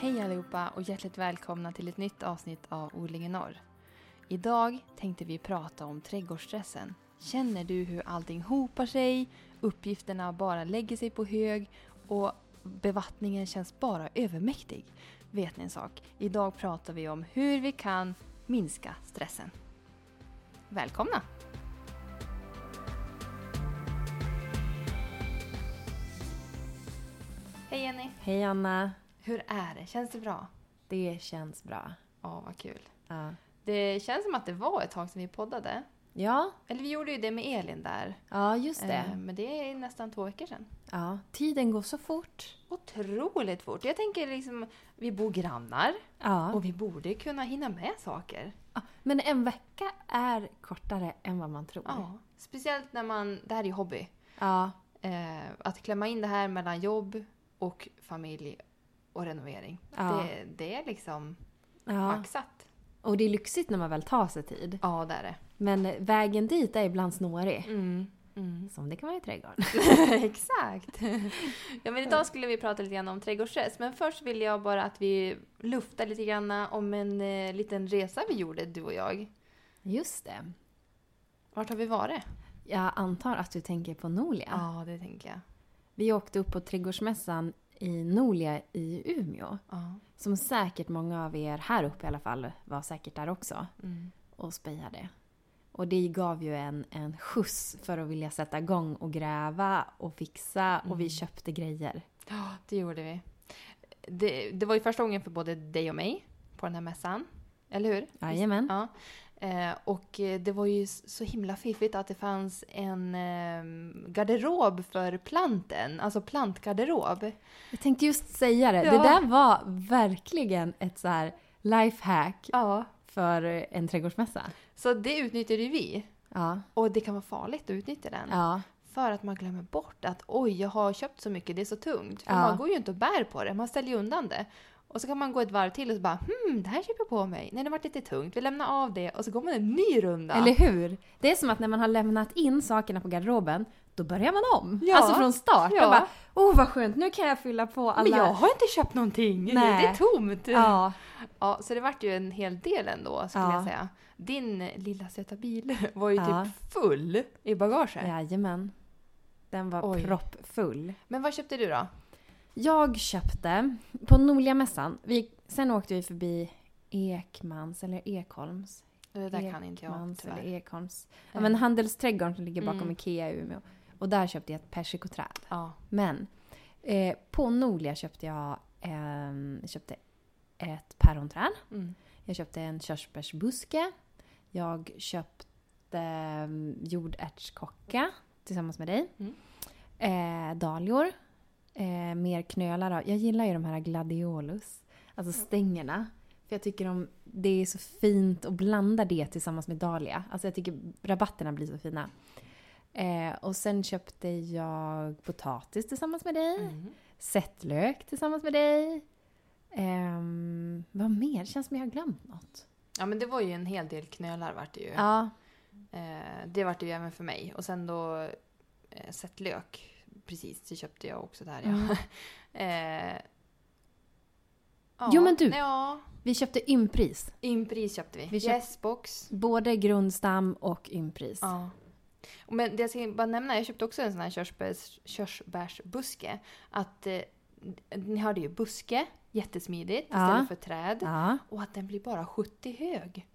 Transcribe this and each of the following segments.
Hej allihopa och hjärtligt välkomna till ett nytt avsnitt av Odlingen Norr. Idag tänkte vi prata om trädgårdsstressen. Känner du hur allting hopar sig, uppgifterna bara lägger sig på hög och bevattningen känns bara övermäktig? Vet ni en sak? Idag pratar vi om hur vi kan minska stressen. Välkomna! Hej Jenny! Hej Anna! Hur är det? Känns det bra? Det känns bra. Ja, vad kul. Ja. Det känns som att det var ett tag sedan vi poddade. Ja, Eller vi gjorde ju det med Elin där. ja just det. Eh, Men det är nästan två veckor sedan. Ja, tiden går så fort. Otroligt fort. Jag tänker liksom, vi bor grannar Ja. och vi borde kunna hinna med saker. Ja, Men en vecka är kortare än vad man tror. Ja. Speciellt när man, det här är ju hobby. Ja, Eh, att klämma in det här mellan jobb och familj och renovering. Ja. Det, det är liksom ja. maxat. Och det är lyxigt när man väl tar sig tid. Ja, det är det. Men vägen dit är ibland snårig. Mm. Mm. Som det kan vara i trädgården. Exakt. Ja, men idag skulle vi prata lite grann om trädgårdsstress. Men först vill jag bara att vi luftar lite grann om en eh, liten resa vi gjorde, du och jag. Just det. Vart har vi varit? Jag antar att du tänker på Nolia. Ja, det tänker jag. Vi åkte upp på trädgårdsmässan i Nolia i Umeå. Ja. Som säkert många av er här uppe i alla fall var säkert där också. Mm. och spejade. Och det gav ju en, en skjuts för att vilja sätta igång och gräva och fixa och vi Mm. köpte grejer. ja, det gjorde vi. Det, det var ju första gången för både dig och mig på den här mässan. Eller hur? Jajamän. Ja. Eh, och det var ju så himla fiffigt att det fanns en eh, garderob för planten. Alltså plantgarderob. Jag tänkte just säga det. Ja. Det där var verkligen ett så här lifehack Ja. för en trädgårdsmässa. Så det utnyttjade ju vi. Ja. Och det kan vara farligt att utnyttja den. Ja. För att man glömmer bort att oj, jag har köpt så mycket, det är så tungt. För man går ju inte och bär på det, man ställer ju undan det. Och så kan man gå ett varv till och så bara hmm, det här köper jag på mig. Nej, det var lite tungt, vi lämnar av det. Och så går man en ny runda. Eller hur? Det är som att när man har lämnat in sakerna på garderoben, då börjar man om. Ja. Alltså från start. Ja. Jag bara, oh vad skönt, nu kan jag fylla på alla... Men jag har inte köpt någonting, Nej. det är tomt. Ja, Ja, så det vart ju en hel del ändå, skulle Ja. jag säga. Din lilla söta bil var ju Ja. typ full i bagaget. jajamän. Den var Oj. proppfull. Men vad köpte du då? Jag köpte på Noliamässan, vi, sen åkte vi förbi Ekmans eller Ekholms. Det där kan inte jag Ekmans eller tyvärr. Ekholms. Ja, men Handelsträdgården som ligger bakom Mm. Ikea i Umeå. Och där köpte jag ett persikoträd. Ja. Men eh, på Nolia köpte jag ehm, köpte ett päronträd. Mm. Jag köpte en körsbärsbuske. Jag köpte um, jordärtskocka tillsammans med dig. Mm. Eh, dahlior. Eh, mer knölar. av- Jag gillar ju de här gladiolus. Alltså stängerna. För jag tycker om, det är så fint att blanda det tillsammans med dahlia. Alltså jag tycker rabatterna blir så fina. Eh, och sen köpte jag potatis tillsammans med dig. Mm. Sättlök tillsammans med dig. Ehm, vad mer? Det känns som jag har glömt något. Ja, men det var ju en hel del knölar vart det ju. Ja, Eh, det vart det ju även för mig. Och sen då eh, sett lök. Precis, det köpte jag också där ja. Mm. eh, ja. Jo, men du. Ja, vi köpte ympris. Impris köpte vi. Vi köpt- Yesbox. Både grundstam och ympris. Ja. Men det jag ska bara nämna, jag köpte också en sån här körsbärs, körsbärsbuske. Att eh, ni hörde ju buske, jättesmidigt Ja. istället för träd. Ja. Och att den blir bara 70 hög.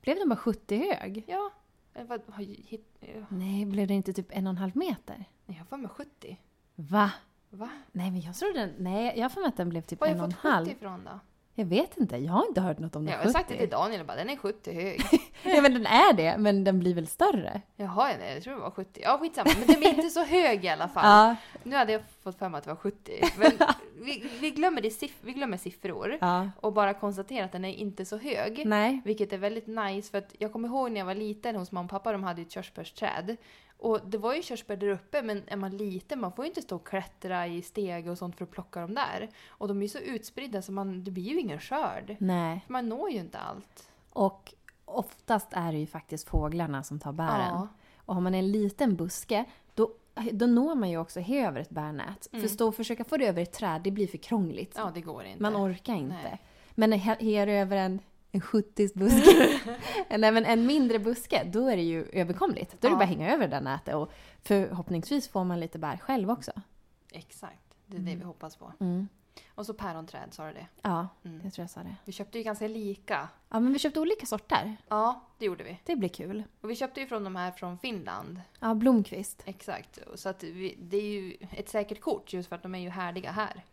Blev den bara 70 hög? Ja. Eh, Vad, hit, eh, Nej, blev det inte typ en och en halv meter? Nej, jag får med 70. Va? Va? Nej, men jag tror den... Nej, jag har för mig att den blev typ Var har en och jag en fått 70 halv. ifrån då? Jag vet inte, jag har inte hört något om den Jag har 70. sagt det till Daniel och bara, den är 70 hög. ja, men den är det, men den blir väl större? Jaha, ja, nej, jag tror det var 70. Ja, skitsamma. Men den blir inte så hög i alla fall. Ja. Nu hade jag fått för mig att det var 70. Men vi, vi, glömmer, det, vi glömmer siffror ja. och bara konstaterar att den är inte så hög. Nej. Vilket är väldigt nice för att jag kommer ihåg när jag var liten hos mamma och pappa, de hade ju ett körsbärsträd. Och det var ju körsbär där uppe men är man liten man får ju inte stå och klättra i steg och sånt för att plocka dem där. Och de är ju så utspridda så man, det blir ju ingen skörd. Nej. Man når ju inte allt. Och oftast är det ju faktiskt fåglarna som tar bären. Ja. Och har man en liten buske, då då når man ju också he över ett bärnät. Mm. För stå och försöka få det över ett träd, det blir för krångligt. Ja, det går inte. Man orkar inte. Nej. Men he över en, en 70 buske, en, även en mindre buske, då är det ju överkomligt. Då är det Ja. bara att hänga över det där nätet och förhoppningsvis får man lite bär själv också. Exakt. Det är det vi hoppas på. Mm. Och så päronträd, sa du det? Ja, Mm. jag tror jag sa det. Vi köpte ju ganska lika. Ja, men vi köpte olika sorter. Ja, det gjorde vi. Det blir kul. Och vi köpte ju från de här från Finland. Ja, Blomqvist. Exakt. Så att vi, det är ju ett säkert kort just för att de är ju härdiga här.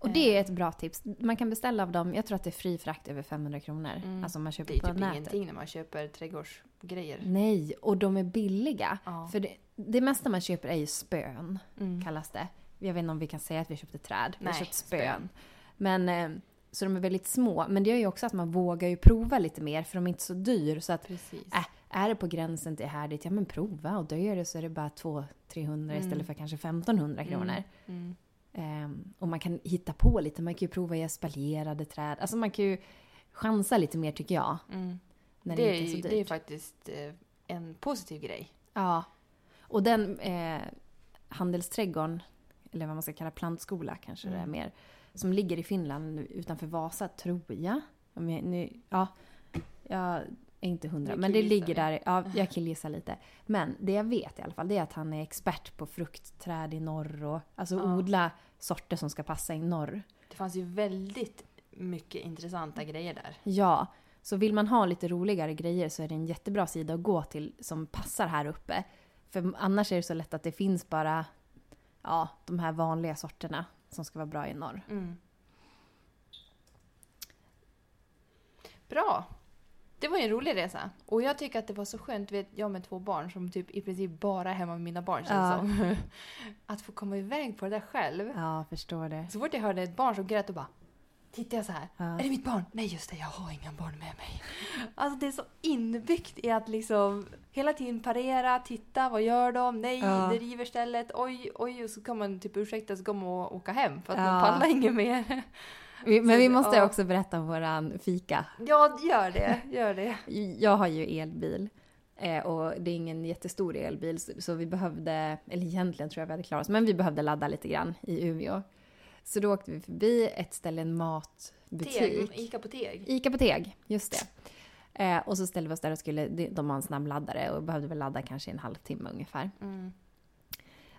Och det är ett bra tips. Man kan beställa av dem, jag tror att det är fri frakt över 500 kronor. Mm. Alltså man köper Det är typ ingenting när man köper trädgårdsgrejer. Nej, och de är billiga. Ja. För det, det mesta man köper är ju spön, Mm. kallas det. Jag vet inte om vi kan säga att vi köpte träd. Vi har köpt spön. spön. Men, eh, så de är väldigt små. Men det gör ju också att man vågar ju prova lite mer för de är inte så dyr. Så att Precis. äh, är det på gränsen till härdigt, ja men prova. Och dör det så är det bara 200-300 Mm. istället för kanske 1500 kronor. Mm. Ehm, och man kan hitta på lite. Man kan ju prova i espaljerade träd. Alltså man kan ju chansa lite mer tycker jag. Mm. När Det, det, är, inte är så dyrt. det är faktiskt eh, en positiv grej. Ja. Och den eh, handelsträdgården, eller vad man ska kalla plantskola kanske det är Mm. mer, som ligger i Finland utanför Vasa, tror jag. Om jag nu, ja, jag inte hundra, men det ligger där. Ja, jag killgissar lite. Men det jag vet i alla fall, det är att han är expert på fruktträd i norr och alltså Ja. odla sorter som ska passa i norr. Det fanns ju väldigt mycket intressanta grejer där. Ja, så vill man ha lite roligare grejer så är det en jättebra sida att gå till som passar här uppe. För annars är det så lätt att det finns bara ja, de här vanliga sorterna som ska vara bra i norr. Mm. Bra! Det var ju en rolig resa. Och jag tycker att det var så skönt, vet jag med två barn som typ i princip bara är hemma med mina barn känns Ja. som. Att få komma iväg på det där själv. Ja, förstår det. Så fort jag hörde ett barn som grät och bara Tittar jag så här. Ja. Är det mitt barn? Nej just det, jag har inga barn med mig. Alltså det är så inbyggt i att liksom hela tiden parera, titta, vad gör de? Nej, Ja. det river stället. Oj, oj, och så kan man typ ursäkta så kommer man åka hem för att man pallar inget mer. Vi, men vi måste ja. också berätta om våran fika. Ja, gör det, gör det. Jag har ju elbil. eh, Och det är ingen jättestor elbil så vi behövde, eller egentligen tror jag vi hade klarat oss, men vi behövde ladda lite grann i Umeå. Så då åkte vi förbi ett ställe, en matbutik. Teg, Ica på Teg. Ica på Teg, just det. Eh, och så ställde vi oss där och skulle, de har en snabb laddare och behövde väl ladda kanske en halvtimme ungefär. Mm.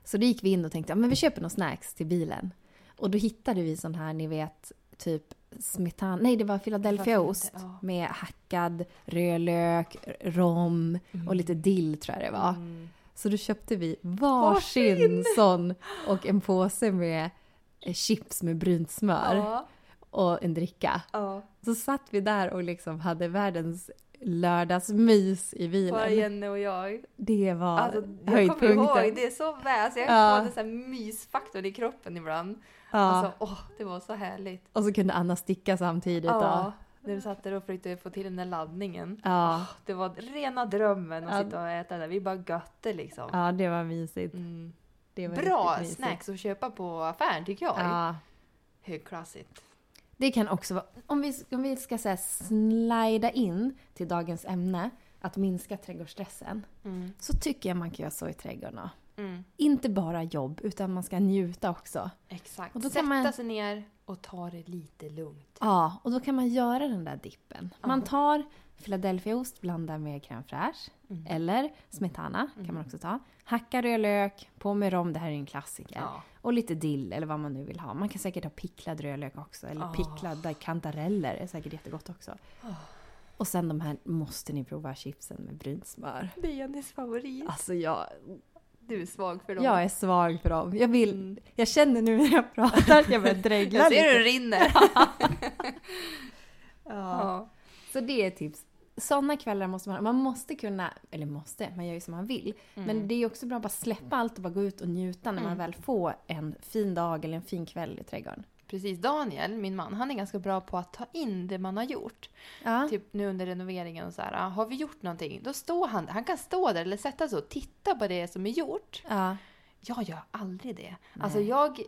Så då gick vi in och tänkte, ja men vi köper några snacks till bilen. Och då hittade vi sån här, ni vet, typ smetana, nej det var Philadelphiaost Ja. med hackad rödlök, rom och lite dill tror jag det var. Mm. Så då köpte vi varsin sån och en påse med eh, chips med brynt smör Ja, och en dricka. ja. Så satt vi där och liksom hade världens lördagsmys i Bara bilen. Jenny och jag. Det var Alltså, jag kommer ihåg, höjdpunkten. det är så väl. Alltså jag Ja. får en sån här mysfaktor i kroppen ibland. Ja. Alltså, åh, det var så härligt. Och så kunde Anna sticka samtidigt. Ja, Och, när du satt där och försökte få till den där laddningen. ja, Det var rena drömmen att Ja. sitta och äta där. Vi bara götte liksom. ja, det var mysigt. Mm. Det var Bra mysigt. snacks att köpa på affären tycker jag. Ja. Högklassigt. Det kan också vara, om vi, om vi ska säga slida in till dagens ämne, att minska trädgårdsstressen, Mm. så tycker jag man kan göra så i trädgården. Mm. Inte bara jobb, utan man ska njuta också. Exakt. Och då kan Sätta man- sig ner och ta det lite lugnt. Ja, och då kan man göra den där dippen. Man tar Philadelphiaost, blandar med crème fraîche, Mm. eller smetana kan Mm. man också ta. Hacka rödlök, på med rom, det här är en klassiker. Ja. Och lite dill eller vad man nu vill ha. Man kan säkert ha picklad rödlök också. Eller Ah. picklade kantareller är säkert jättegott också. Ah. Och sen de här måste ni prova chipsen med brynt smör. Det är Jennys favorit. Alltså jag, Du är svag för dem. jag är svag för dem. Jag vill, Mm. jag känner nu när jag pratar att jag börjar dregla Jag ser lite. hur det rinner. Ja. ja. Så det är tips. Sådana kvällar måste man Man måste kunna, eller måste, man gör ju som man vill. Mm. Men det är också bra att bara släppa allt och bara gå ut och njuta när man Mm. väl får en fin dag eller en fin kväll i trädgården. Precis. Daniel, min man, han är ganska bra på att ta in det man har gjort. Ja. Typ nu under renoveringen och så här, ah, har vi gjort någonting? Då står han Han kan stå där eller sätta sig och titta på det som är gjort. ja. Jag gör aldrig det. Nej. Alltså jag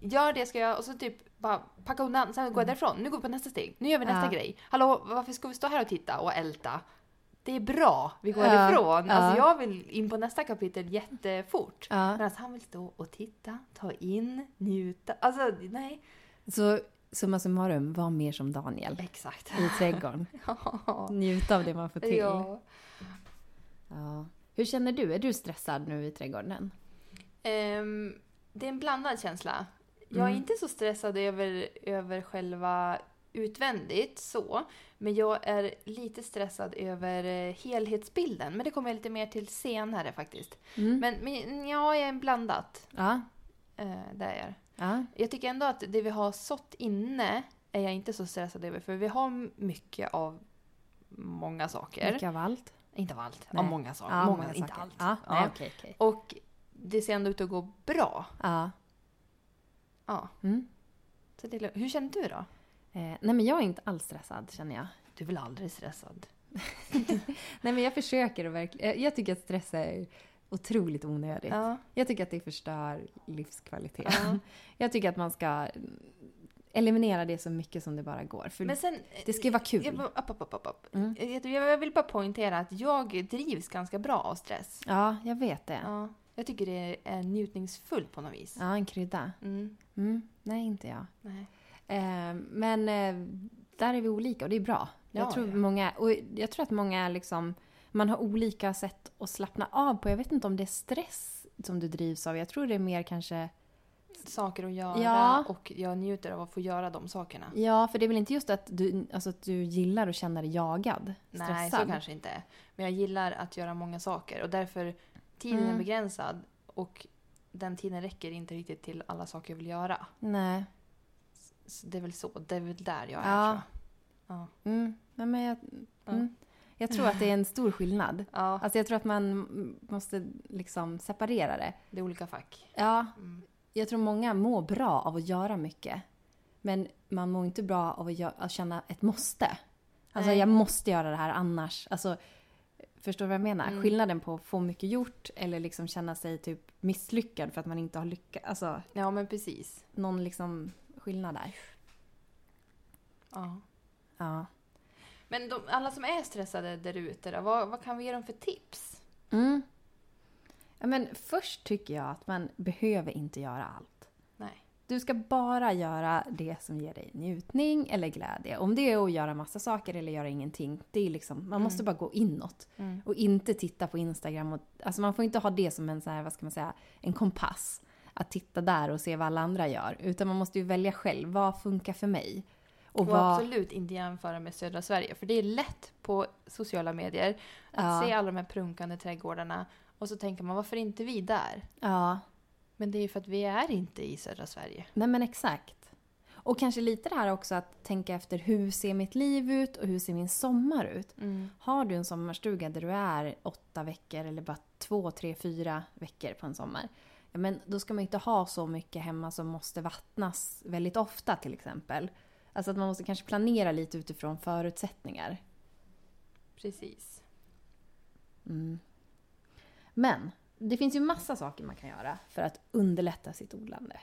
gör det jag ska göra och så typ bara packa undan, sen går jag därifrån. Nu går vi på nästa steg. Nu gör vi nästa Mm. Ja. grej. Hallå, varför ska vi stå här och titta och älta? det är bra, vi går Ja, ifrån. ja. Alltså jag vill in på nästa kapitel jättefort. Ja. Medan han vill stå och titta, ta in, njuta. Alltså nej. Så summa summarum, var mer som Daniel Exakt. i trädgården. Njuta av det man får till. ja. Ja. Hur känner du? Är du stressad nu i trädgården? Ehm, det är en blandad känsla. Jag är Mm. inte så stressad över, över själva utvändigt så. Men jag är lite stressad över eh, helhetsbilden. Men det kommer jag lite mer till senare faktiskt. Mm. Men, men ja, jag är blandat. Ja. Eh, där är jag. ja. Jag tycker ändå att det vi har sått inne är jag inte så stressad över. För vi har mycket av många saker. Mycket av allt. Inte av allt, Nej. av många saker. Ja, många, många inte saker. allt. Ja, nej, okej, okej. Och det ser ändå ut att gå bra. Ja. Ja. Mm. Så det är, hur känner du då? Eh, nej men jag är inte alls stressad känner jag. Du är väl aldrig stressad? Nej men jag försöker att verkligen, jag- jag tycker att stress är otroligt onödigt. Ja. Jag tycker att det förstör livskvalitet. Ja. Jag tycker att man ska eliminera det så mycket som det bara går. För Men sen... det ska ju vara kul. Jag, bara- upp, upp, upp, upp, upp. Mm. Jag, jag vill bara poängtera att jag drivs ganska bra av stress. Ja, jag vet det. Ja. Jag tycker det är njutningsfullt på något vis. Ja, en krydda. Mm. Mm. Nej, inte jag. Nej. Eh, men eh, där är vi olika och det är bra. Jag, Ja, tror, ja. Många, och jag tror att många liksom, man har olika sätt att slappna av på. Jag vet inte om det är stress som du drivs av. Jag tror det är mer kanske... Saker att göra Ja. och jag njuter av att få göra de sakerna. Ja, för det är väl inte just att du, alltså att du gillar att känna dig jagad? Stressad? Nej, så kanske inte. Men jag gillar att göra många saker och därför tiden är Mm. begränsad och den tiden räcker inte riktigt till alla saker jag vill göra. Nej. Så det är väl så, det är väl där jag är Ja. tror jag. Ja. Mm. Men jag, Ja. mm. jag tror att det är en stor skillnad. ja, Alltså jag tror att man måste liksom separera det. det är olika fack. Ja, Mm. jag tror många mår bra av att göra mycket. Men man mår inte bra av att, gö- att känna ett måste. Alltså Nej. jag måste göra det här annars. Alltså, förstår du vad jag menar? Mm. Skillnaden på att få mycket gjort eller liksom känna sig typ misslyckad för att man inte har lyckats. Alltså Ja, men precis. någon liksom skillnad där. Ja. Ja. Men de, alla som är stressade där ute då, vad, vad kan vi ge dem för tips? Mm. ja men först tycker jag att man behöver inte göra allt. Du ska bara göra det som ger dig njutning eller glädje. Om det är att göra massa saker eller göra ingenting. Det är liksom, man Mm. måste bara gå inåt. Mm. Och inte titta på Instagram. Och, alltså man får inte ha det som en, så här, vad ska man säga, en kompass. Att titta där och se vad alla andra gör. Utan man måste ju välja själv. Vad funkar för mig? Och, Och vad... absolut inte jämföra med södra Sverige. För det är lätt på sociala medier att Ja. se alla de här prunkande trädgårdarna och så tänker man varför inte vi där? Ja, Men det är ju för att vi är inte i södra Sverige. nej men exakt. Och kanske lite det här också att tänka efter hur ser mitt liv ut och hur ser min sommar ut? Har du en sommarstuga där du är åtta veckor eller bara två, tre, fyra veckor på en sommar. Ja, men då ska man inte ha så mycket hemma som måste vattnas väldigt ofta till exempel. Alltså att man måste kanske planera lite utifrån förutsättningar. Precis. Mm. Men det finns ju massa saker man kan göra för att underlätta sitt odlande.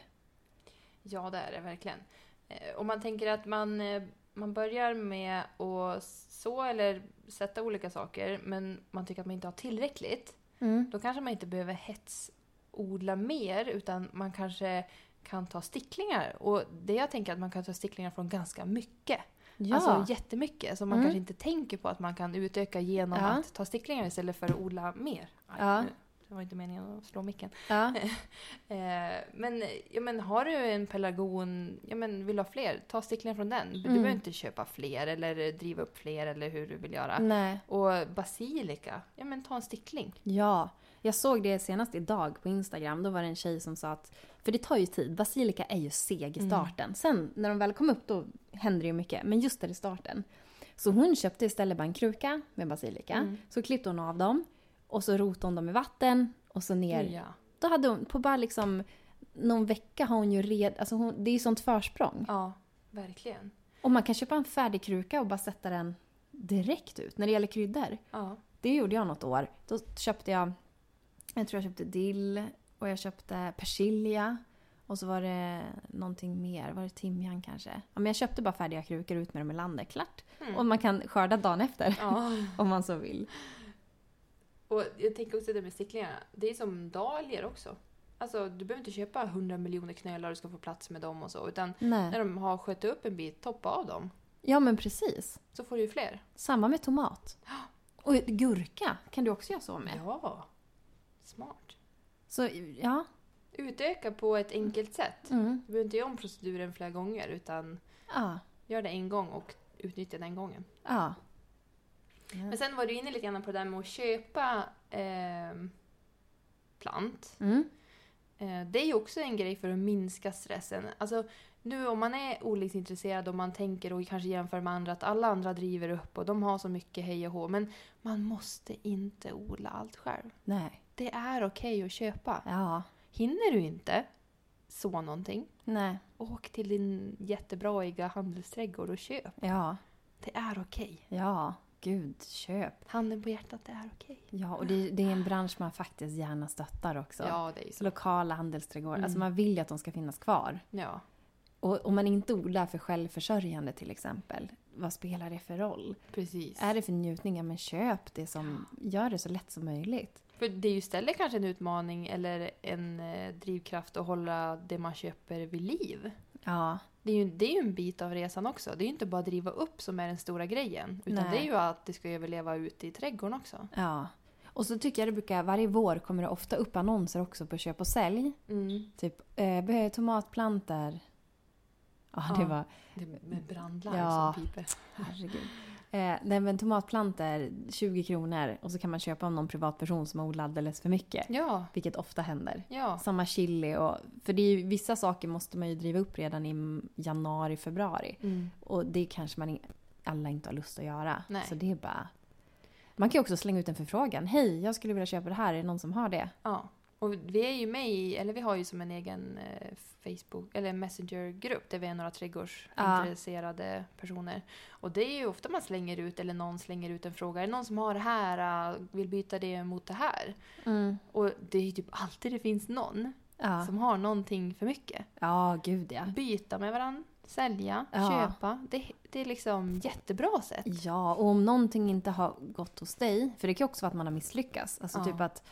Ja, det är det verkligen. Eh, Om man tänker att man, eh, man börjar med att så eller sätta olika saker men man tycker att man inte har tillräckligt. Mm. Då kanske man inte behöver hetsodla mer utan man kanske kan ta sticklingar. Och det jag tänker att man kan ta sticklingar från ganska mycket. Ja, Alltså jättemycket. Så man Mm. kanske inte tänker på att man kan utöka genom Ja. att ta sticklingar istället för att odla mer. Ja. Det var inte meningen att slå micken. ja. Eh, men, ja, men har du en pelargon, ja, men vill du ha fler, ta sticklingar från den. Du Mm. behöver inte köpa fler eller driva upp fler eller hur du vill göra. Nej. Och basilika, ja men ta en stickling. Ja, jag såg det senast idag på Instagram. Då var det en tjej som sa att, för det tar ju tid, basilika är ju seg i Mm. starten. Sen när de väl kom upp då händer det ju mycket, men just där i starten. Så hon köpte istället bara en kruka med basilika. Mm. Så klippte hon av dem och så rotade hon dem i vatten och så ner. Ja. Då hade hon, på bara liksom någon vecka har hon ju red, alltså hon, det är ju sånt försprång. ja, verkligen. Och man kan köpa en färdig kruka och bara sätta den direkt ut. När det gäller kryddor. Ja. Det gjorde jag något år. Då köpte jag, jag tror jag köpte dill och jag köpte persilja. Och så var det någonting mer. Var det timjan kanske? Ja, men jag köpte bara färdiga krukor ut med dem i landet. Klart. Mm. Och man kan skörda dagen efter. Ja. Om man så vill. Och jag tänker också det med sticklingarna. Det är som dahlior också. Alltså du behöver inte köpa 100 miljoner knölar och ska få plats med dem och så. Utan när Nej. de har skött upp en bit, toppa av dem. Ja men precis. Så får du ju fler. Samma med tomat. Och gurka kan du också göra så med. Ja. Smart. Så ja. Utöka på ett enkelt sätt. Mm. Du behöver inte göra om proceduren flera gånger utan Ja. gör det en gång och utnyttja den gången. Ja. Men sen var du inne lite grann på det där med att köpa ehm, plant. Mm. Eh, det är ju också en grej för att minska stressen. Alltså, nu om man är odlingsintresserad och man tänker och kanske jämför med andra att alla andra driver upp och de har så mycket hej och hå. Men man måste inte odla allt själv. Nej. Det är okej att köpa. Ja. Hinner du inte så någonting, Nej. åk till din jättebraiga handelsträdgård och köp. Ja. Det är okej. Ja. Gud, köp. Handen på hjärtat, det är okej. Ja, och det, det är en bransch man faktiskt gärna stöttar också. Ja, det är så. Lokala handelsträdgårdar. Mm. Alltså man vill ju att de ska finnas kvar. Ja. Och om man inte odlar för självförsörjande till exempel, vad spelar det för roll? Precis. Är det för njutning, ja men köp det som gör det så lätt som möjligt. För det är ju istället kanske en utmaning eller en eh, drivkraft att hålla det man köper vid liv. Ja, Det är, ju, det är ju en bit av resan också. Det är ju inte bara att driva upp som är den stora grejen. Utan Nej. det är ju att det ska överleva ute i trädgården också. ja. Och så tycker jag det brukar, varje vår kommer det ofta upp annonser också på köp och sälj. Mm. Typ, eh, behöver tomatplanter. Ja, det Ja. var, Det med brandlarm Ja. som piper. herregud. Eh, nej men tomatplanter, 20 kronor. Och så kan man köpa av någon privatperson som har odlat alldeles för mycket. Ja, Vilket ofta händer. ja. Samma chili och... För det är ju, vissa saker måste man ju driva upp redan i januari, februari. Mm. Och det kanske man in, alla inte har lust att göra. Nej. Så det är bara... Man kan ju också slänga ut en förfrågan. Hej, jag skulle vilja köpa det här. Är det någon som har det? ja. Och vi är ju med i, eller vi har ju som en egen eh, Facebook, eller Messenger-grupp där vi är några trädgårdsintresserade personer. Och det är ju ofta man slänger ut, eller någon slänger ut en fråga. Är det någon som har det här, äh, vill byta det mot det här? Och det är ju typ alltid det finns någon Ja. som har någonting för mycket. ja, gud ja. Byta med varandra, sälja, Ja. köpa. Det, det är liksom jättebra sätt. Ja, och om någonting inte har gått hos dig, för det kan ju också vara att man har misslyckats. Alltså Ja. typ att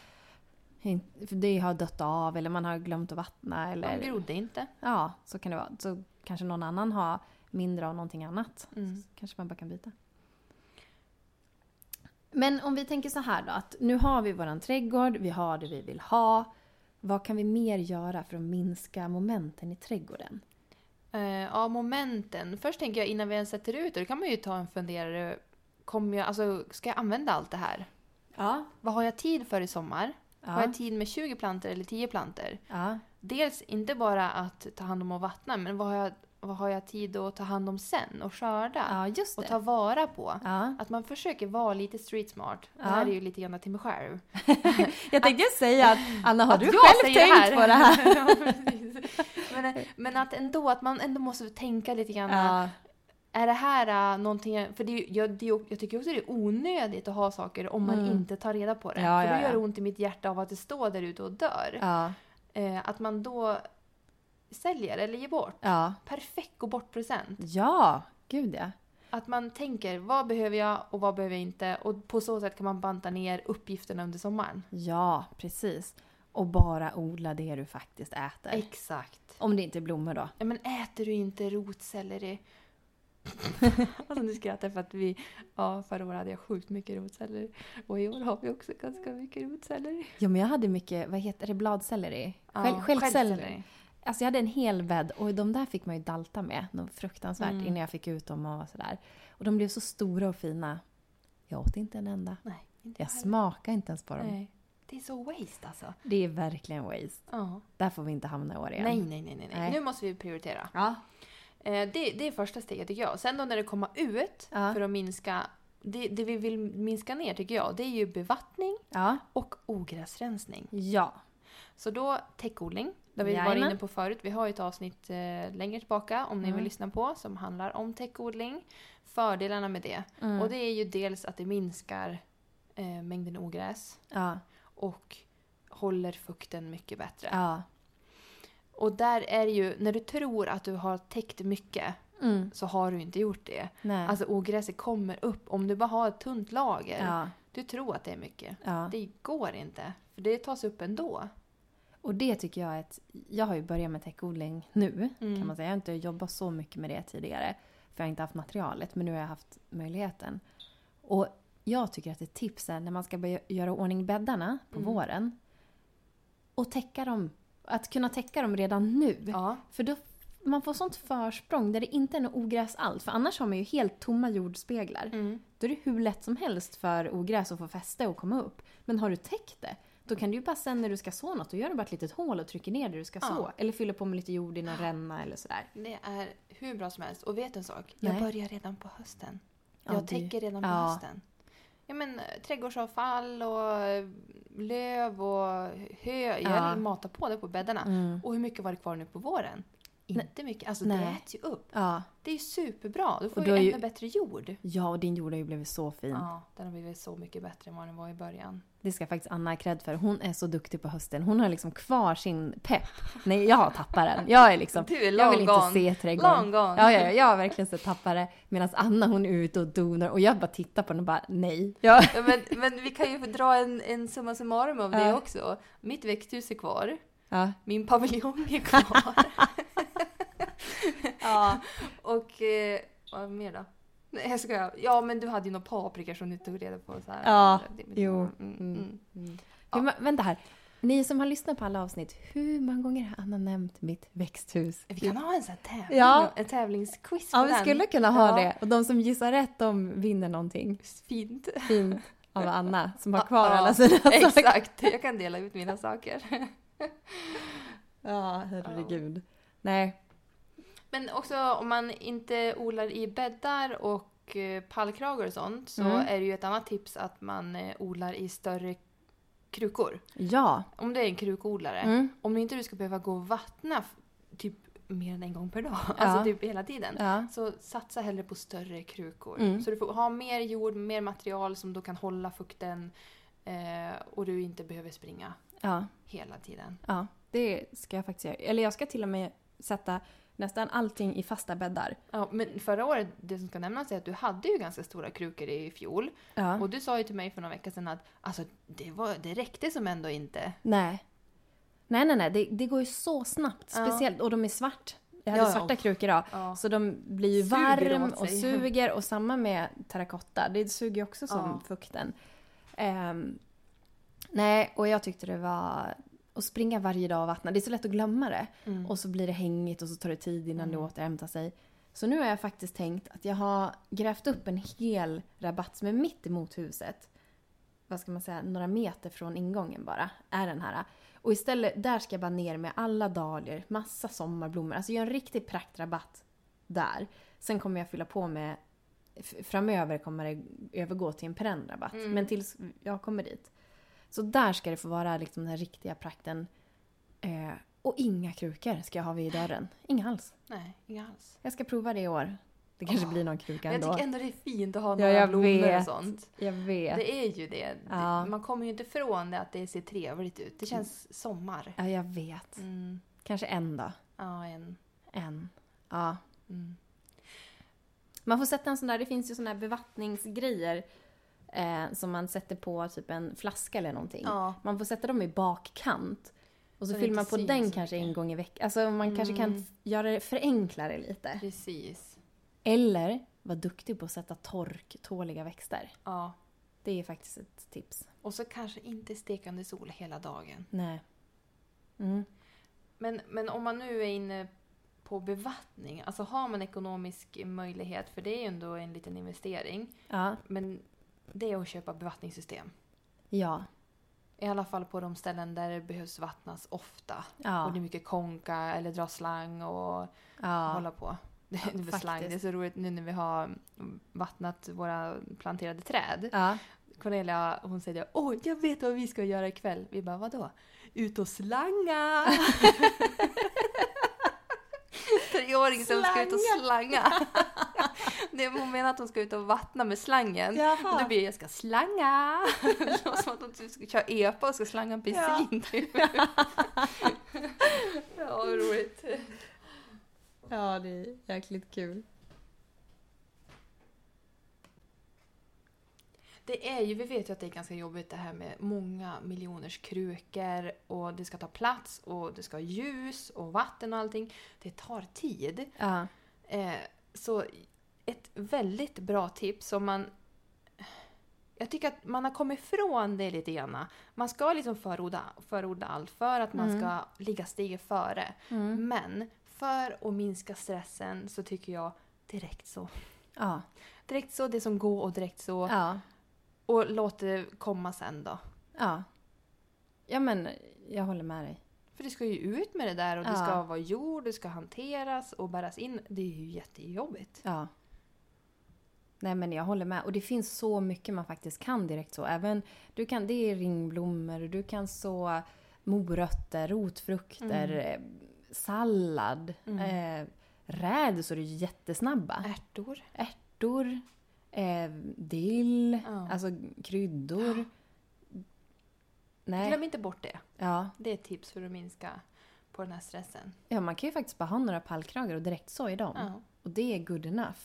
det har dött av eller man har glömt att vattna De eller... grodde inte. Ja, så kan det vara. Så kanske någon annan har mindre av någonting annat. Mm. Kanske man bara kan byta. Men om vi tänker så här då, att nu har vi våran trädgård, vi har det vi vill ha. Vad kan vi mer göra för att minska momenten i trädgården? Eh, ja, momenten. Först tänker jag innan vi ens sätter ut det, då kan man ju ta en funderare. Kommer jag, alltså, ska jag använda allt det här? Ja. Vad har jag tid för i sommar? Har Ja. jag tid med 20 plantor eller 10 plantor? ja. Dels inte bara att ta hand om och vattna, men vad har jag, vad har jag tid att ta hand om sen och skörda? Ja, och det. ta vara på. Att man försöker vara lite street smart. Det här är ju lite grann till mig själv. Jag tänkte säga att Anna, har Att du själv tänkt på det här? Men, men att ändå, att man ändå måste tänka lite grann. Är det här uh, någonting... För det, jag, det, jag tycker också det är onödigt att ha saker om man Mm. inte tar reda på det. Ja, för då ja, gör det ont i mitt hjärta av att det står där ute och dör. Eh, att man då säljer eller ger bort. Perfekt gå bort-present. Ja, gud ja. Att man tänker vad behöver jag och vad behöver jag inte. Och på så sätt kan man banta ner uppgifterna under sommaren. Ja, precis. Och bara odla det du faktiskt äter. Exakt. Om det inte är blommor då. Ja, men äter du inte rotselleri? alltså nu skrattar jag för att vi, ja förra året hade jag sjukt mycket rotselleri. Och i år har vi också ganska mycket rotselleri. Ja, men jag hade mycket, vad heter det, bladselleri? Ja, Själv, självselleri. Alltså jag hade en hel bädd och de där fick man ju dalta med något fruktansvärt Mm. innan jag fick ut dem och sådär. Och de blev så stora och fina. Jag åt inte en enda. Nej, inte Jag heller. smakade inte ens på dem. Nej. Det är så waste alltså. Det är verkligen waste. Ja. Där får vi inte hamna i år igen. Nej, nej, nej, nej, nej. Nej. Nu måste vi prioritera. Ja. Eh, det, det är första steget tycker jag. Sen då när det kommer ut Ja. för att minska det, det vi vill minska ner tycker jag, det är ju bevattning Ja. och ogräsrensning. Ja. Så då täckodling, det har vi varit Jajamän. inne på förut. Vi har ju ett avsnitt eh, längre tillbaka om ni Mm. vill lyssna på som handlar om täckodling. Fördelarna med det. Mm. Och det är ju dels att det minskar eh, mängden ogräs Ja. och håller fukten mycket bättre. Ja. Och där är det ju, när du tror att du har täckt mycket Mm. så har du inte gjort det. Nej. Alltså ogräset kommer upp om du bara har ett tunt lager. ja. Du tror att det är mycket. ja. Det går inte. För det tas upp ändå. Och det tycker jag är ett... Jag har ju börjat med täckodling nu Mm. kan man säga. Jag har inte jobbat så mycket med det tidigare. För jag har inte haft materialet. Men nu har jag haft möjligheten. Och jag tycker att ett tips är när man ska börja göra ordning bäddarna på Mm. våren. Och täcka dem. Att kunna täcka dem redan nu. Ja. För då man får sånt försprång där det inte är något ogräs alls. För annars har man ju helt tomma jordspeglar. Mm. Då är det hur lätt som helst för ogräs att få fäste och komma upp. Men har du täckt det, då kan du ju bara sen när du ska så något, då gör du bara ett litet hål och trycker ner det du ska Ja. så. Eller fyller på med lite jord i någon ränna eller sådär. Det är hur bra som helst. Och vet en sak? Jag Nej. börjar redan på hösten. Ja, Jag det- täcker redan på ja. hösten. Ja, men, eh, trädgårdsavfall och eh, löv och hö. Ja. Jag matar på det på bäddarna. Mm. Och hur mycket var det kvar nu på våren? Inte mycket. Alltså Nej. det äts ju upp. Ja. Det är ju superbra. Då får Och du är ännu ju- bättre jord. ja, och din jord har ju blivit så fin. Ja, den har blivit så mycket bättre än vad den var i början. Det ska faktiskt Anna ha cred för. Hon är så duktig på hösten. Hon har liksom kvar sin pepp. Nej, jag har tappat den. Jag är liksom... Du är jag vill long inte gone. se trädgården. Long gone. Ja, ja, ja, jag har verkligen sett tappare. Medan Anna hon är ute och donar och jag bara tittar på den och bara nej. Ja. Ja, men, men vi kan ju få dra en, en summa summarum av det Ja. också. Mitt växthus är kvar. Ja. Min paviljong är kvar. ja. Och eh, vad mer då? Nej jag skojar. Ja men du hade ju några paprika som du tog reda på. Så här. Ja, jo. Mm, Mm. mm. Mm. Ja. Vänta här. Ni som har lyssnat på alla avsnitt, hur många gånger har Anna nämnt mitt växthus? Vi kan ha en sån här tävling. Ja. En tävlingsquiz på Ja, vi den. skulle kunna ha Ja. det. Och de som gissar rätt, de vinner någonting Fint. fint av Anna som har kvar alla sina saker. Exakt, jag kan dela ut mina saker. Ja, herregud. Nej. Men också om man inte odlar i bäddar och eh, pallkragar och sånt så Mm. är det ju ett annat tips att man eh, odlar i större krukor. Ja. Om det är en krukodlare. Mm. Om inte du ska behöva gå och vattna typ mer än en gång per dag, Ja. alltså typ hela tiden. Ja. Så satsa hellre på större krukor. Mm. Så du får ha mer jord, mer material som då kan hålla fukten eh, och du inte behöver springa Ja. hela tiden. Ja. Det ska jag faktiskt göra. Eller jag ska till och med sätta nästan allting i fasta bäddar. Ja, men förra året, det som ska nämnas är att du hade ju ganska stora krukor i fjol. Ja. Och du sa ju till mig för några veckor sedan att alltså, det, var, det räckte som ändå inte. Nej. Nej, nej, nej. Det, det går ju så snabbt. Ja. Speciellt, och de är svart. Jag hade Ja, svarta krukor idag. Ja. Så de blir ju varm och suger och samma med terrakotta. Det suger ju också som fukten. Ehm, nej, och jag tyckte det var... Att springa varje dag och vattna, det är så lätt att glömma det. Mm. Och så blir det hängigt och så tar det tid innan det Mm. återhämtar sig. Så nu har jag faktiskt tänkt att jag har grävt upp en hel rabatt som är mitt emot huset. Vad ska man säga, några meter från ingången bara, är den här. Och istället, där ska jag bara ner med alla dahlior, massa sommarblommor. Alltså göra en riktig praktrabatt där. Sen kommer jag fylla på med, framöver kommer det övergå till en perennrabatt. Mm. Men tills jag kommer dit. Så där ska det få vara liksom den här riktiga prakten. Eh, och inga krukor ska jag ha vid dörren. Inga alls. Nej, inga alls. Jag ska prova det i år. Det kanske Åh, blir någon kruka Men jag ändå. tycker ändå det är fint att ha Ja, några jag blommor och vet. sånt. Jag vet. Det är ju det. Ja. Man kommer ju inte ifrån det att det ser trevligt ut. Det känns sommar. Ja, jag vet. Mm. Kanske en då. Ja, en. En. Ja. Mm. Man får sätta en sån där, det finns ju såna här bevattningsgrejer eh, som man sätter på typ en flaska eller någonting. Ja. Man får sätta dem i bakkant. Och så, Så fyller man på den kanske en gång i veckan. Alltså man kanske kan Mm. göra det förenkla det lite. Precis. Eller vara duktig på att sätta torktåliga växter. Ja. Det är faktiskt ett tips. Och så kanske inte stekande sol hela dagen. Nej. Mm. Men, men om man nu är inne på bevattning, alltså har man ekonomisk möjlighet, för det är ju ändå en liten investering, Ja. men det är att köpa bevattningssystem. Ja. I alla fall på de ställen där det behövs vattnas ofta. Ja. Och det är mycket konka eller dra slang och ja. hålla på. Det, Ja, det slang. Det är så roligt nu när vi har vattnat våra planterade träd. Ja. Cornelia hon säger åh jag vet vad vi ska göra ikväll. Vi bara vadå? Ut och slanga! Treåring som ska ut och slanga. Det hon menar att hon ska ut och vattna med slangen. Jaha. Och då blir det jag ska slanga. Det låter som att hon typ ska köra epa och ska slanga en piscin. Typ. ja, vad roligt. Ja, det är jäkligt kul. Det är ju, vi vet ju att det är ganska jobbigt det här med många miljoners krukor och det ska ta plats och det ska ha ljus och vatten och allting. Det tar tid. Ja. Eh, så ett väldigt bra tips om man... Jag tycker att man har kommit ifrån det lite grann. Man ska liksom förorda, förorda allt för att man Mm. ska ligga steget före. Mm. Men för att minska stressen så tycker jag direkt så. Ja. Direkt så, det som går och direkt så. Ja. Och låt det komma sen då. Ja. Ja, men jag håller med dig. För det ska ju ut med det där och det Ja. ska vara jord, det ska hanteras och bäras in. Det är ju jättejobbigt. Ja. Nej men jag håller med. Och det finns så mycket man faktiskt kan direkt så. Även, du kan, det är ringblommor, du kan så morötter, rotfrukter, eh, sallad, Mm. eh, rädisor är ju jättesnabba. Ärtor. Ärtor, eh, dill, Ja. alltså kryddor. Nej. Glöm inte bort det. Ja. Det är ett tips för att minska på den här stressen. ja, man kan ju faktiskt bara ha några pallkragar och direkt så i dem. Ja. Och det är good enough.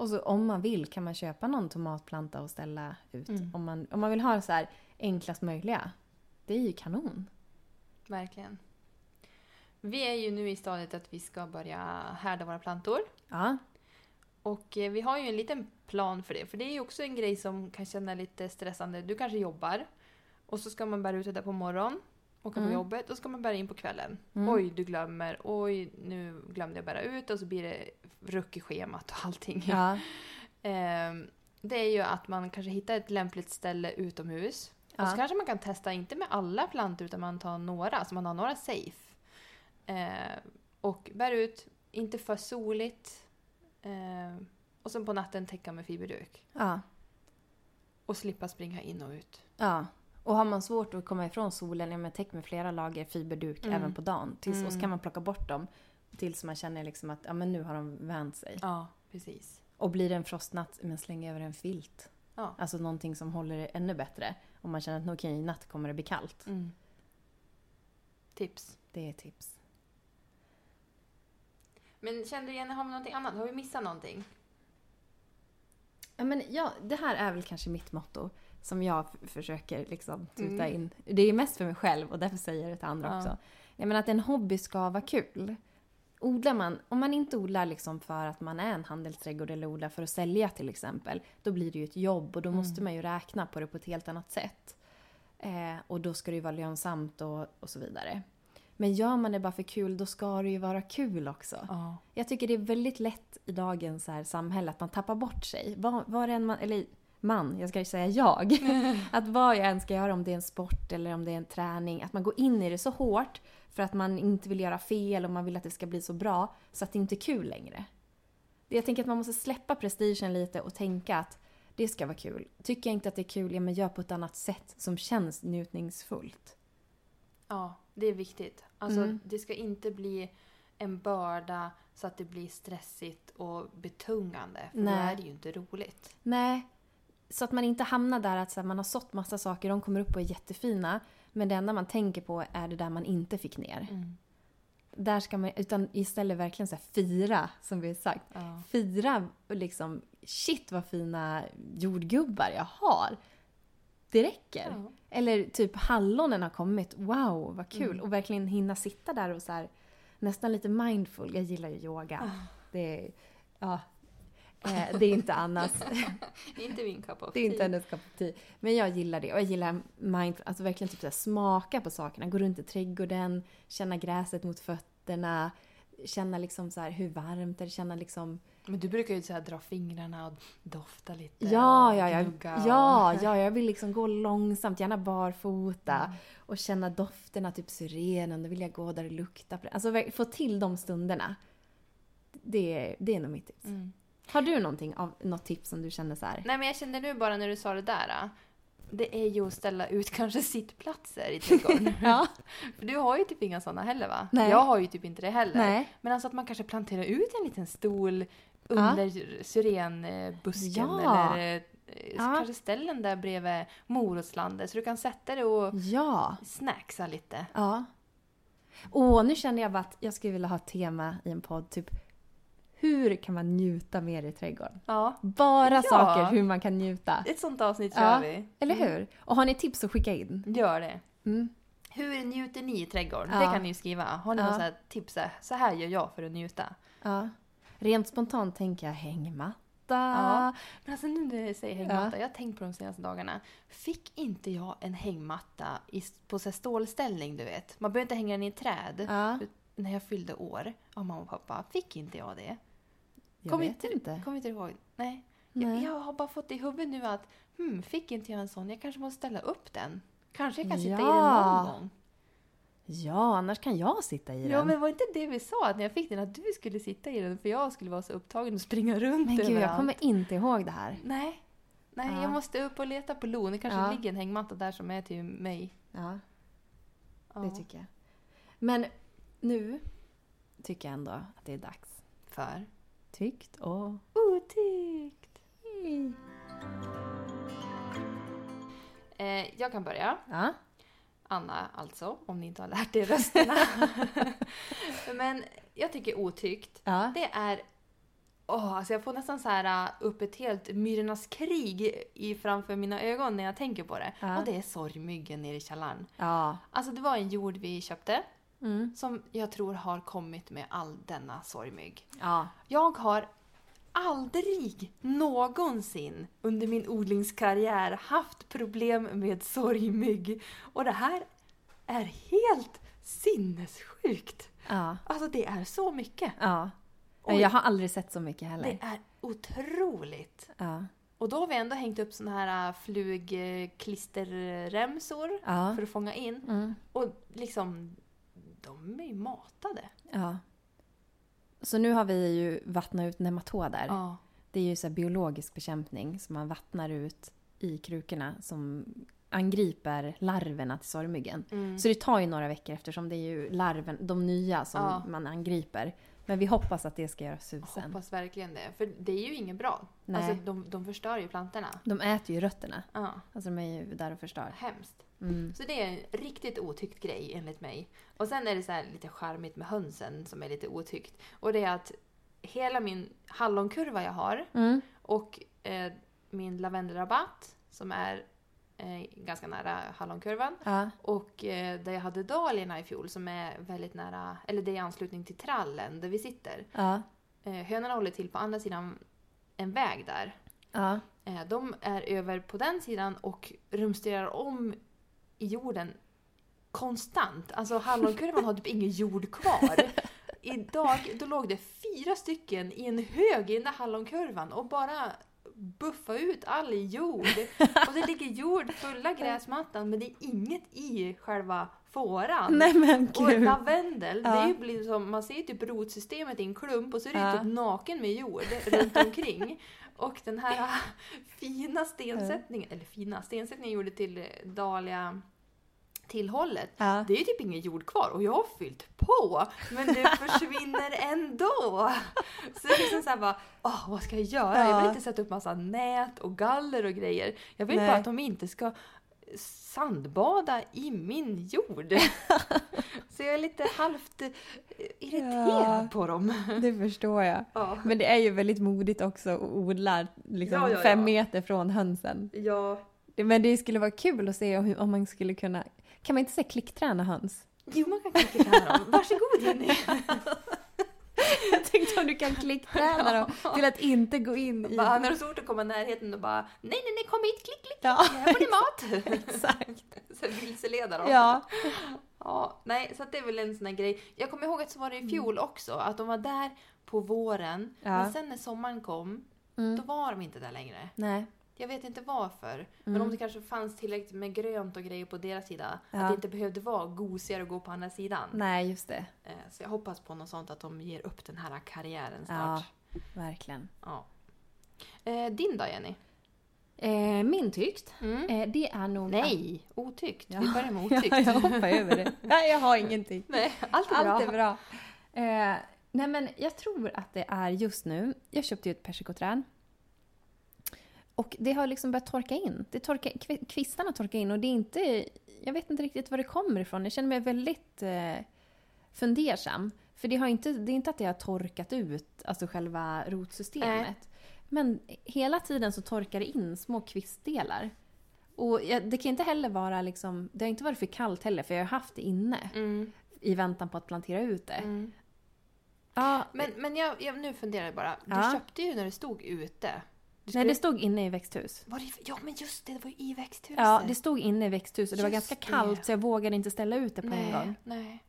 Och så om man vill kan man köpa någon tomatplanta och ställa ut. Mm. Om, man, om man vill ha det så här enklast möjliga. Det är ju kanon. Verkligen. Vi är ju nu i stadiet att vi ska börja härda våra plantor. Ja. Och eh, vi har ju en liten plan för det. För det är ju också en grej som kan känna lite stressande. Du kanske jobbar och så ska man bära ut det där på morgonen. Åka Mm. på jobbet och så ska man bära in på kvällen. Mm. Oj, du glömmer. Oj, nu glömde jag bära ut och så blir det ruck i schemat och allting. Ja. Ehm, det är ju att man kanske hittar ett lämpligt ställe utomhus. Och så Ja. kanske man kan testa, inte med alla plantor, utan man tar några, så man har några safe. Eh, och bär ut, inte för soligt. Eh, och sen på natten täcka med fiberduk. ja. Och slippa springa in och ut. Ja. Och har man svårt att komma ifrån solen, ja men täck med flera lager fiberduk Mm. även på dagen. Tills, Och så Mm. kan man plocka bort dem tills man känner liksom att ja, men nu har de vänt sig. Ja, precis. Och blir det en frostnatt, men släng över en filt. Ja. Alltså någonting som håller det ännu bättre. Om man känner att okej, i natt kommer det bli kallt. Mm. Tips. Det är tips. Men kände du igen, har vi någonting annat? Har vi missat någonting? Ja, men ja, det här är väl kanske mitt motto som jag försöker liksom tuta Mm. in. Det är mest för mig själv och därför säger jag det till andra Ja. också. Jag menar att en hobby ska vara kul. Odlar man, om man inte odlar liksom för att man är en handelsträdgård eller odlar för att sälja till exempel, då blir det ju ett jobb och då måste Mm. man ju räkna på det på ett helt annat sätt. Eh, och då ska det ju vara lönsamt och, och så vidare. Men gör man det bara för kul, då ska det ju vara kul också. Ja. Jag tycker det är väldigt lätt i dagens här samhälle att man tappar bort sig. Det än man, eller man, jag ska ju säga jag. att vad jag än ska göra, om det är en sport eller om det är en träning, att man går in i det så hårt för att man inte vill göra fel och man vill att det ska bli så bra så att det inte är kul längre. Jag tänker att man måste släppa prestigen lite och tänka att det ska vara kul. Tycker jag inte att det är kul, ja men gör på ett annat sätt som känns njutningsfullt. Ja, det är viktigt. Alltså, Mm. det ska inte bli en börda så att det blir stressigt och betungande. För då Nej. är det ju inte roligt. Nej, så att man inte hamnar där att så här, man har sått massa saker, de kommer upp och är jättefina. Men det enda man tänker på är det där man inte fick ner. Där ska man, utan istället verkligen så här, fira, som vi har sagt. Ja. Fira liksom, shit vad fina jordgubbar jag har. Det räcker. Ja. Eller typ hallonen har kommit, wow vad kul. Mm. Och verkligen hinna sitta där och så här, nästan lite mindful. Jag gillar ju yoga. Ah. Det ja, eh, det är inte Annas är inte min cup of det är inte hennes cup of tea. Men jag gillar det. Och jag gillar mindful, alltså verkligen typ så här, smaka på sakerna. Gå runt i trädgården, känna gräset mot fötterna. Känna liksom så här, hur varmt är det? Känna liksom... Men du brukar ju så här dra fingrarna och dofta lite. Ja, och ja, ja. och- Ja, ja, jag vill liksom gå långsamt, gärna barfota. Mm. Och känna dofterna, typ syrenen. Då vill jag gå där det luktar på det. Alltså få till de stunderna. Det, är- det är nog mitt tips. Mm. Har du någonting av, något tips som du känner så här? Nej men jag kände nu bara när du sa det där. ah, Det är ju att ställa ut kanske sittplatser i trädgården. Ja. För du har ju typ inga sådana heller va? Nej. Jag har ju typ inte det heller. Nej. Men alltså att man kanske planterar ut en liten stol under syrenbusken Ja. eller eh, Ja. kanske ställen där bredvid morotslandet så du kan sätta dig och Ja. snacksa lite. Ja. Åh, nu känner jag bara att jag skulle vilja ha ett tema i en podd. Typ, hur kan man njuta mer i trädgården? Ja, Bara Ja. saker hur man kan njuta. ett sånt avsnitt Ja, kör vi. Eller hur? Och har ni tips så skicka in. Gör det. Mm. Hur njuter ni i trädgården? Ja. Det kan ni ju skriva. Har ni Ja. några tips? så här, gör jag för att njuta. Ja. Rent spontant tänker jag hängmatta. Ja. Men alltså nu när jag säger hängmatta, jag har tänkt på de senaste dagarna. Fick inte jag en hängmatta i, på så stålställning, du vet? Man behöver inte hänga den i träd. Ja. När jag fyllde år av mamma och pappa, fick inte jag det? Jag Kom vet inte- inte. Kommer inte ihåg? Nej. Nej. Jag, jag har bara fått i huvudet nu att hmm, fick inte jag en sån? Jag kanske måste ställa upp den. Kanske jag kan sitta i den någon gång. Ja, annars kan jag sitta i den. Ja, men var inte det vi sa att när jag fick den att du skulle sitta i den för jag skulle vara så upptagen och springa runt Men gud, jag överallt? kommer inte ihåg det här. Nej. Nej, Ja. jag måste upp och leta på Lo. Det kanske Ja. ligger en hängmatta där som är till mig. Ja, Ja. det tycker jag. Men nu tycker jag ändå att det är dags. För? Tyckt och... Otyckt. Eh, jag kan börja. Ja. Anna alltså, om ni inte har lärt er rösterna. Men jag tycker otyckt, Ja. det är... Åh, alltså jag får nästan så här uh, upp ett helt myrornas krig i framför mina ögon när jag tänker på det. Ja. Och det är sorgmyggen nere i källaren. Ja. Alltså det var en jord vi köpte Mm. som jag tror har kommit med all denna sorgmygg. Ja. Jag har aldrig någonsin under min odlingskarriär haft problem med sorgmygg. Och det här är helt sinnessjukt. Ja. Alltså det är så mycket. Ja. Oj. Jag har aldrig sett så mycket heller. Det är otroligt. Ja. Och då har vi ändå hängt upp såna här äh, flugklisterremsor Ja. för att fånga in. Mm. Och liksom, de är ju matade. ja. Så nu har vi ju vattnat ut nematoder. Ja. Det är ju så här biologisk bekämpning som man vattnar ut i krukorna som angriper larverna till sorgmyggen. Mm. Så det tar ju några veckor eftersom det är ju larven, de nya som Ja. man angriper. Men vi hoppas att det ska göra susen. Hoppas verkligen det. För det är ju inget bra. Nej. Alltså de, de förstör ju plantorna. De äter ju rötterna. Ja, Alltså de är ju där och förstör. hemskt. Mm. Så det är en riktigt otyckt grej enligt mig. Och sen är det så här lite charmigt med hönsen som är lite otyckt. Och det är att hela min hallonkurva jag har Mm. och eh, min lavendelrabatt som är eh, ganska nära hallonkurvan Ja. och eh, där jag hade dahliorna i fjol som är väldigt nära, eller det är i anslutning till trallen där vi sitter. Eh, hönorna håller till på andra sidan en väg där. Eh, De är över på den sidan och rumsterar om i jorden konstant. Alltså hallonkurvan har typ ingen jord kvar. Idag då låg det fyra stycken i en hög i den där hallonkurvan och bara buffa ut all jord. Och det ligger jord fulla gräsmattan men det är inget i själva fåran. Nej men Och lavendel, det Ja. ju blir som, man ser ju typ rotsystemet i en klump och så är det Ja. typ naken med jord runt omkring. Och den här fina stensättningen, eller fina, stensättningen jag gjorde till eh, dahlia tillhållet. Ja. Det är ju typ ingen jord kvar och jag har fyllt på men det försvinner ändå. Så det är liksom såhär bara, åh vad ska jag göra? Jag vill Ja. inte sätta upp massa nät och galler och grejer. Jag vill Nej. bara att de inte ska sandbada i min jord. Så jag är lite halvt eh, irriterad Ja. på dem. Det förstår jag. Ja. Men det är ju väldigt modigt också att odla liksom, Ja, fem meter från hönsen. ja. Men det skulle vara kul att se om man skulle kunna... Kan man inte säga klickträna höns? Jo, man kan klicka träna dem. Varsågod Jenny! Jag tänkte om du kan klickträna dem till att inte gå in i... Bara, när är svårt att komma i närheten och bara nej, nej, nej, kom hit, klick, klick, Ja, här får ni mat! exakt. Så vilseleda dem. Ja. Ja, nej, så det är väl en sån här grej. Jag kommer ihåg att så var det i fjol också, att de var där på våren, Ja. men sen när sommaren kom, då Mm. var de inte där längre. Nej. Jag vet inte varför, men Mm. om det kanske fanns tillräckligt med grönt och grejer på deras sida, Ja. att det inte behövde vara gosigare att gå på andra sidan. Nej, just det. Eh, Så jag hoppas på något sånt, att de ger upp den här karriären Ja. snart. Verkligen. Ja. Eh, din då Jenny? Eh, min tyckt, Mm. eh, det är nog... Nej, otyckt. Ja. Vi börjar med Ja, otyckt. jag hoppar över det. Nej, jag har ingenting. Nej, allt är bra. Allt är bra. Eh, Nej men jag tror att det är just nu. Jag köpte ju ett persikoträd. Och det har liksom börjat torka in. Det torka, kvi- kvistarna torkar in och det är inte... Jag vet inte riktigt var det kommer ifrån. Jag känner mig väldigt eh, fundersam. För det, har inte, det är inte att det har torkat ut, alltså själva rotsystemet. Men hela tiden så torkar det in små kvistdelar. Och jag, det kan inte heller vara liksom... Det har inte varit för kallt heller för jag har haft det inne Mm. i väntan på att plantera ut det. Mm. Ja, Men, men jag, jag, nu funderar jag bara. Du Ja. köpte ju när det stod ute. Nej, det stod inne i växthus. var det, ja, men just det, det var ju i växthuset. Ja, det stod inne i växthus och det var ganska det. kallt så jag vågade inte ställa ut det på nej, en gång. Nej.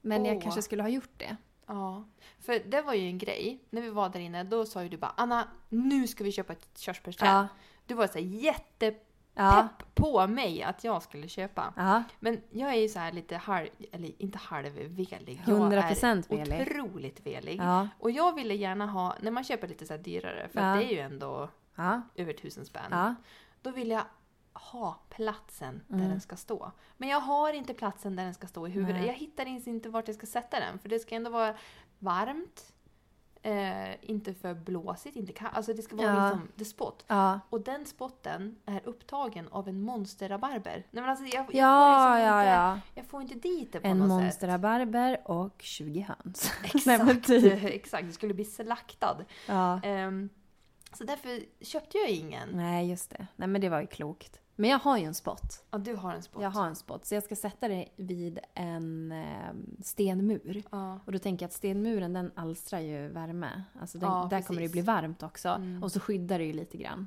Men jag Åh. kanske skulle ha gjort det. Ja, för det var ju en grej. När vi var där inne, då sa ju du bara Anna, nu ska vi köpa ett körsbärsträd. Ja. Du var så här Ja. på mig att jag skulle köpa. Ja. Men jag är ju så här lite halv, eller inte halvvelig. 100% Jag är velig. otroligt velig. Ja. Och jag ville gärna ha, när man köper lite så dyrare, för det är ju ändå över tusen spänn. Då vill jag ha platsen där Mm. den ska stå. Men jag har inte platsen där den ska stå i huvudet. Nej. Jag hittar inte vart jag ska sätta den. För det ska ändå vara varmt, eh, inte för blåsigt, inte kallt. Alltså det ska vara Ja. liksom the spot. Ja. Och den spotten är upptagen av en monsterrabarber. Nej men alltså jag, jag, Ja, får liksom ja, inte, ja. jag får inte dit det på En något monsterrabarber och 20 höns. sätt. Nej, Exakt, typ. exakt. Du skulle bli slaktad. Ja. Ehm, så därför köpte jag ingen. Nej, just det. Nej, men det var ju klokt. Men jag har ju en spot. Ja, du har en spot. Jag har en spot. Så jag ska sätta det vid en eh, stenmur. Ja. Och då tänker jag att stenmuren den alstrar ju värme. Alltså den, Ja, där kommer det precis. bli varmt också. Mm. Och så skyddar det ju lite grann.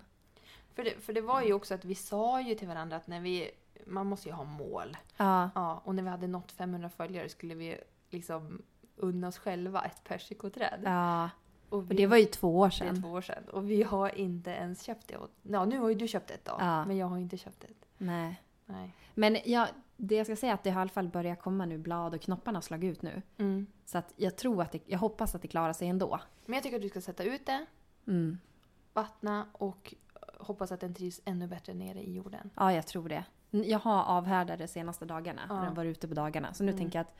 För det, för det var ju också att vi sa ju till varandra att när vi, man måste ju ha mål. Ja. Ja, och när vi hade nått 500 följare skulle vi liksom unna oss själva ett persikoträd. ja. Och, Och vi, det var ju två år det är sedan. två år sedan. Och vi har inte ens köpt det. Och, ja, nu har ju du köpt ett då. Ja. Men jag har inte köpt ett. Nej. Nej. Men jag, det jag ska säga är att det har i alla fall börjat komma nu blad och knopparna har slagit ut nu. Mm. Så att jag tror att det, jag hoppas att det klarar sig ändå. Men jag tycker att du ska sätta ut det, Mm. vattna och hoppas att den trivs ännu bättre nere i jorden. Ja, jag tror det. Jag har avhärdat de senaste dagarna. Ja. Den var ute på dagarna. Så nu Mm. tänker jag att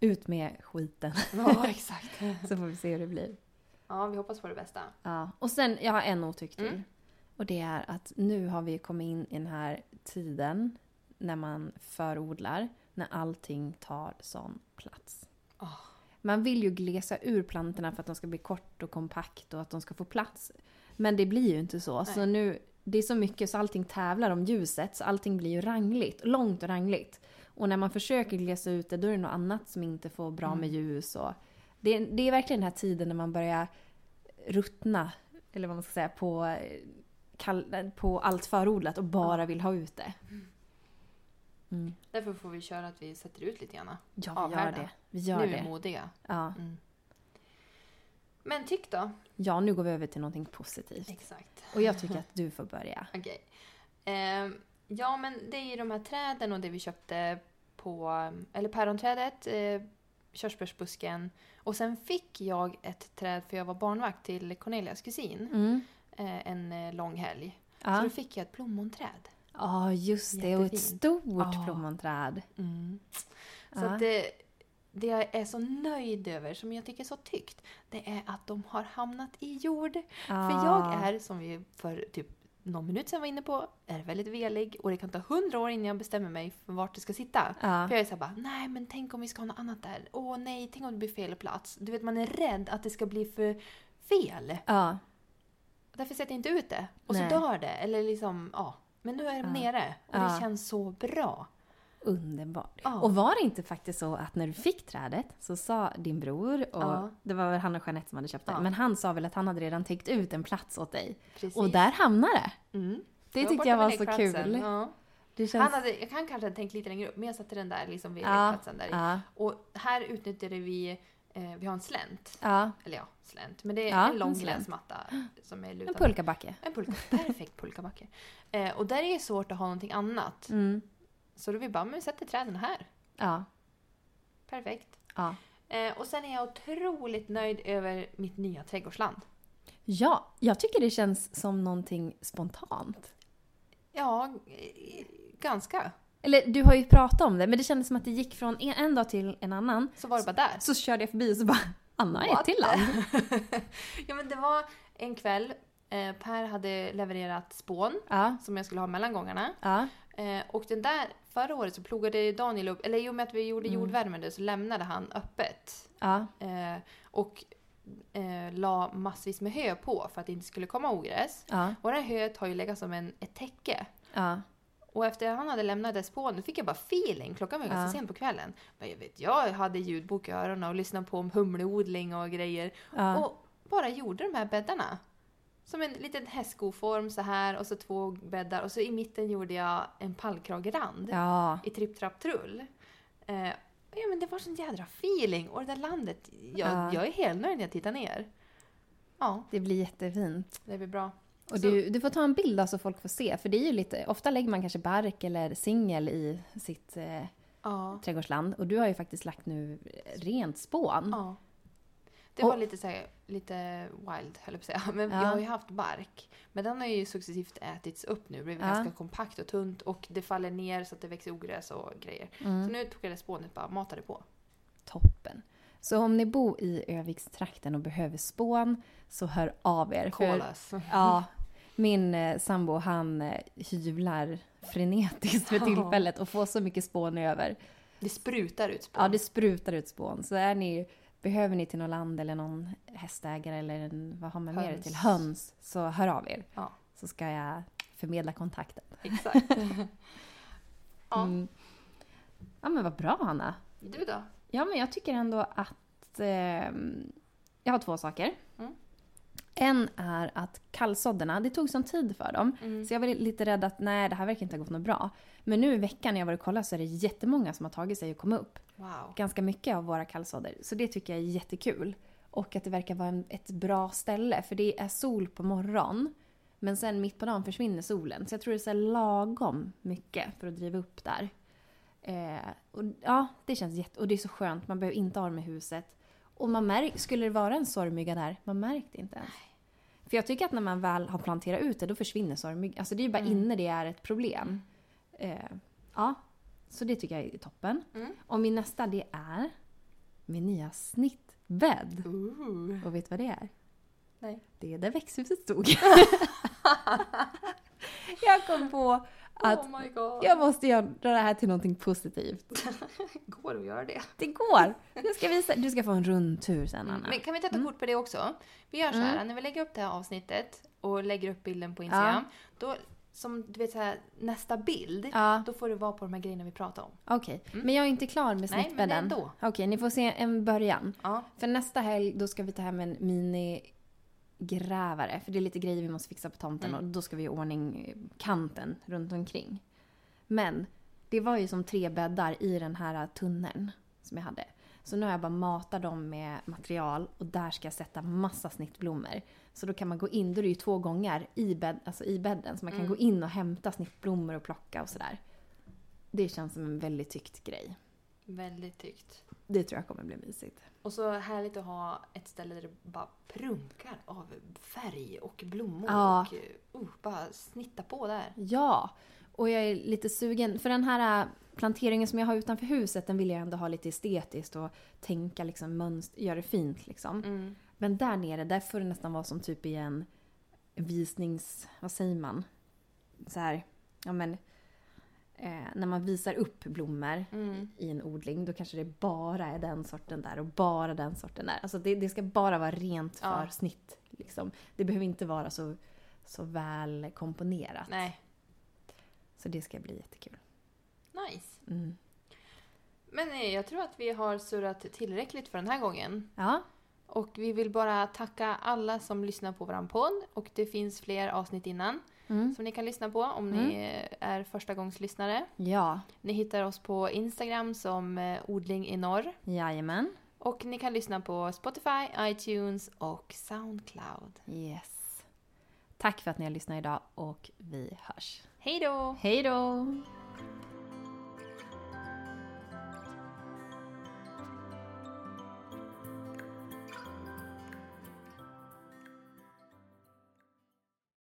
ut med skiten. Ja, exakt. Så får vi se hur det blir. Ja, vi hoppas på det bästa. Ja. Och sen, jag har en otyck till. Mm. Och det är att nu har vi kommit in i den här tiden när man förodlar, när allting tar sån plats. Åh. Man vill ju glesa ur plantorna för att de ska bli kort och kompakt och att de ska få plats. Men det blir ju inte så. Så Nej. nu, det är så mycket så allting tävlar om ljuset så allting blir ju rangligt, långt och rangligt. Och när man försöker glesa ut det då är det något annat som inte får bra Mm. med ljus. Och det, är- det är verkligen den här tiden när man börjar ruttna, eller vad man ska säga, på, eh, på allt förodlat och bara vill ha ut det. Mm. Därför får vi köra att vi sätter ut lite grann. Ja, vi gör det. Vi gör nu är vi modiga. Ja. Mm. Men tyck då. ja, nu går vi över till någonting positivt. Exakt. Och jag tycker att du får börja. Okej. Ehm, ja, men det är ju de här träden och det vi köpte på, eller päronträdet, eh, körsbärsbusken. Och sen fick jag ett träd för jag var barnvakt till Cornelias kusin Mm. eh, en eh, lång helg. Så då Ja. fick jag ett plommonträd. Ja, just det. Och ett stort Ja. plommonträd. Så Ja. det, det jag är så nöjd över, som jag tycker är så tyckt, det är att de har hamnat i jord. Ja. För jag är, som vi för typ någon minut sedan var inne på, är väldigt velig och det kan ta hundra år innan jag bestämmer mig för vart det ska sitta. Ja. För jag är såhär bara, nej men tänk om vi ska ha något annat där. Åh nej, tänk om det blir fel plats. Du vet, man är rädd att det ska bli för fel. ja. Därför sätter jag inte ut det. Och Nej. så dör det. Eller liksom, ja. Men nu är de Ja. nere och det känns så bra. Underbart. Ja. Och var det inte faktiskt så att när du fick trädet så sa din bror, och Ja. det var väl han och Jeanette som hade köpt det, Ja. men han sa väl att han hade redan täckt ut en plats åt dig. Precis. Och där hamnade det. Mm. Det Jag tyckte jag var så kul. Känns... Han hade, jag kan kanske ha tänkt lite längre upp, men jag satte den där liksom vid ja. lekplatsen. Där. Och här utnyttjade vi, eh, vi har en slänt. ja. Eller ja, slänt. Men det är Ja, en lång gräsmatta som är lutad. En pulkabacke. En pulka. Perfekt pulkabacke. Eh, och där är det svårt att ha någonting annat. Mm. Så då vi bara, men vi sätter träden här. Ja. Perfekt. Ja. Eh, och sen är jag otroligt nöjd över mitt nya trädgårdsland. Ja, jag tycker det känns som någonting spontant. Ja, ganska. Eller du har ju pratat om det, men det kändes som att det gick från en, en dag till en annan. Så var det bara där. Så körde jag förbi och så bara Anna är What? till land. ja men det var en kväll. Eh, per hade levererat spån Ja, som jag skulle ha mellan gångarna. ja, Eh, och den där, förra året så plogade Daniel upp, eller i och med att vi gjorde Mm. jordvärmande så lämnade han öppet. ja, Eh, och eh, la massvis med hö på för att det inte skulle komma ogräs. ja, Och det här höet har ju legat som en, ett täcke. ja. Och efter att han hade lämnat det spån, då fick jag bara feeling. Klockan var ganska Ja. sent på kvällen. Men jag vet, jag hade ljudbok i öronen och lyssnade på om humleodling och grejer. ja. Och bara gjorde de här bäddarna. Som en liten hästskoform så här och så två bäddar och så i mitten gjorde jag en pallkragerand ja. i tripp, trapp, trull. Eh, ja men det var sån jädra feeling och det där landet, jag, Ja. jag är helt nöjd när jag tittar ner. Ja, Det blir jättefint. det blir bra. Och Så- du, du får ta en bild då så folk får se. För det är ju lite, ofta lägger man kanske bark eller singel i sitt eh, Ja. trädgårdsland. Och du har ju faktiskt lagt nu rent spån. ja. Det Och- var lite så här, lite wild höll jag på att säga. Men Ja. jag har ju haft bark. Men den har ju successivt ätits upp nu. Det blev Ja. ganska kompakt och tunt och det faller ner så att det växer ogräs och grejer. Så Mm. nu tog jag det spånet bara matade på. Toppen. Så om ni bor i Övikstrakten och behöver spån så hör av er. För-. Ja, min eh, sambo han eh, hyvlar frenetiskt för tillfället och får så mycket spån över. Det sprutar ut spån. Ja, det sprutar ut spån. Så är ni, behöver ni till något land eller någon hästägare eller en, vad har man mer till? Höns. Så hör av er. Ja. Så ska jag förmedla kontakten. Exakt. ja. Mm. Ja men vad bra Hanna. Du då? Ja men jag tycker ändå att ehm, jag har två saker. En är att kallsådderna, det tog sån tid för dem. Mm. Så jag var lite rädd att nej, det här verkar inte ha gått något bra. Men nu i veckan när jag var och kollade så är det jättemånga som har tagit sig och kommit upp. Wow. Ganska mycket av våra kallsådder. Så det tycker jag är jättekul. Och att det verkar vara en, ett bra ställe. För det är sol på morgon. Men sen mitt på dagen försvinner solen. Så jag tror det är så lagom mycket för att driva upp där. Eh, och ja, det känns jätte... Och det är så skönt. Man behöver inte ha dem i huset. Och man märk, skulle det vara en sorgmygga där, man märkte inte ens. För jag tycker att när man väl har planterat ut det, då försvinner sorgmyggan. Alltså det är ju bara Mm. inne det är ett problem. Eh, ja, så det tycker jag är toppen. Mm. Och min nästa det är min nya snittbädd. Ooh. Och vet du vad det är? Nej. Det är där växthuset stod. jag kom på att oh my god. jag måste göra det här till någonting positivt. Går det att göra det? Det går! Jag ska visa, du ska få en rundtur sen Anna. Men kan vi ta ett Mm. kort på det också? Vi gör så här, när vi lägger upp det här avsnittet och lägger upp bilden på Instagram. Då, som du vet så här, nästa bild, Ja, då får det vara på de här grejerna vi pratar om. okej. Mm. Men jag är inte klar med Nej, men snittbädden. ändå. Okej, ni får se en början. Ja. För nästa helg då ska vi ta hem en minigrävare. För det är lite grejer vi måste fixa på tomten Mm. och då ska vi göra ordning kanten runt omkring. Men det var ju som tre bäddar i den här tunneln som jag hade. Så nu har jag bara matat dem med material och där ska jag sätta massa snittblommor. Så då kan man gå in, då är det ju två gångar i, bädd, alltså i bädden. Så man kan Mm. gå in och hämta snittblommor och plocka och sådär. Det känns som en väldigt tyckt grej. Väldigt tyckt. Det tror jag kommer bli mysigt. Och så härligt att ha ett ställe där det bara prunkar av färg och blommor. Ja. Och uh, bara snitta på där. Ja, och jag är lite sugen. För den här äh, planteringen som jag har utanför huset, den vill jag ändå ha lite estetiskt och tänka liksom mönster, göra det fint liksom. Mm. Men där nere, där får det nästan vara som typ i en visnings... Vad säger man? Så här, ja men... Eh, när man visar upp blommor Mm. i en odling, då kanske det bara är den sorten där och bara den sorten där. Alltså det, det ska bara vara rent för Ja. snitt. Liksom. Det behöver inte vara så, så väl komponerat. Nej. Så det ska bli jättekul. Nice. Mm. Men eh, jag tror att vi har surrat tillräckligt för den här gången. Ja, Och vi vill bara tacka alla som lyssnar på våran podd. Och det finns fler avsnitt innan mm. som ni kan lyssna på om ni eh, är förstagångslyssnare. ja, Ni hittar oss på Instagram som eh, odling i norr. jajamän. Och ni kan lyssna på Spotify, iTunes och Soundcloud. Yes. Tack för att ni har lyssnat idag och vi hörs. Hej då! Hej då!